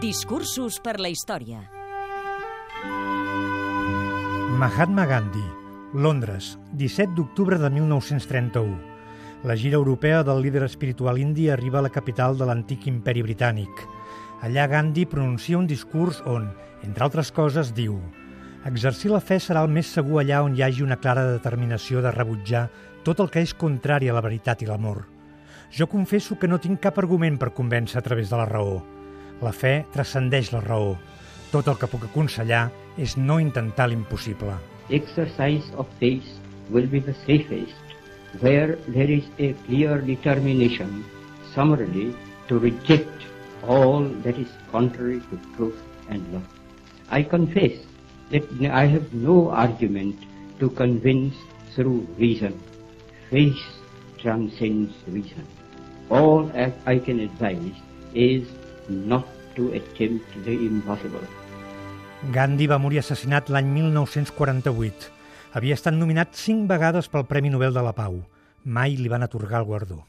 Discursos per la història. Mahatma Gandhi, Londres, 17 d'octubre de 1931. La gira europea del líder espiritual indi arriba a la capital de l'antic imperi britànic. Allà Gandhi pronuncia un discurs on, entre altres coses, diu Exercir la fe serà el més segur allà on hi hagi una clara determinació de rebutjar tot el que és contrari a la veritat i l'amor. Jo confesso que no tinc cap argument per convèncer a través de la raó. La fe transcendeix la raó. Tot el que puc aconsellar és no intentar l'impossible. Exercise of faith will be the safest where there is a clear determination summarily to reject all that is contrary to truth and love. I confess that I have no argument to convince through reason. Faith transcends reason. All I can advise is not to attempt the impossible. Gandhi va morir assassinat l'any 1948. Havia estat nominat cinc vegades pel Premi Nobel de la Pau. Mai li van atorgar el guardó.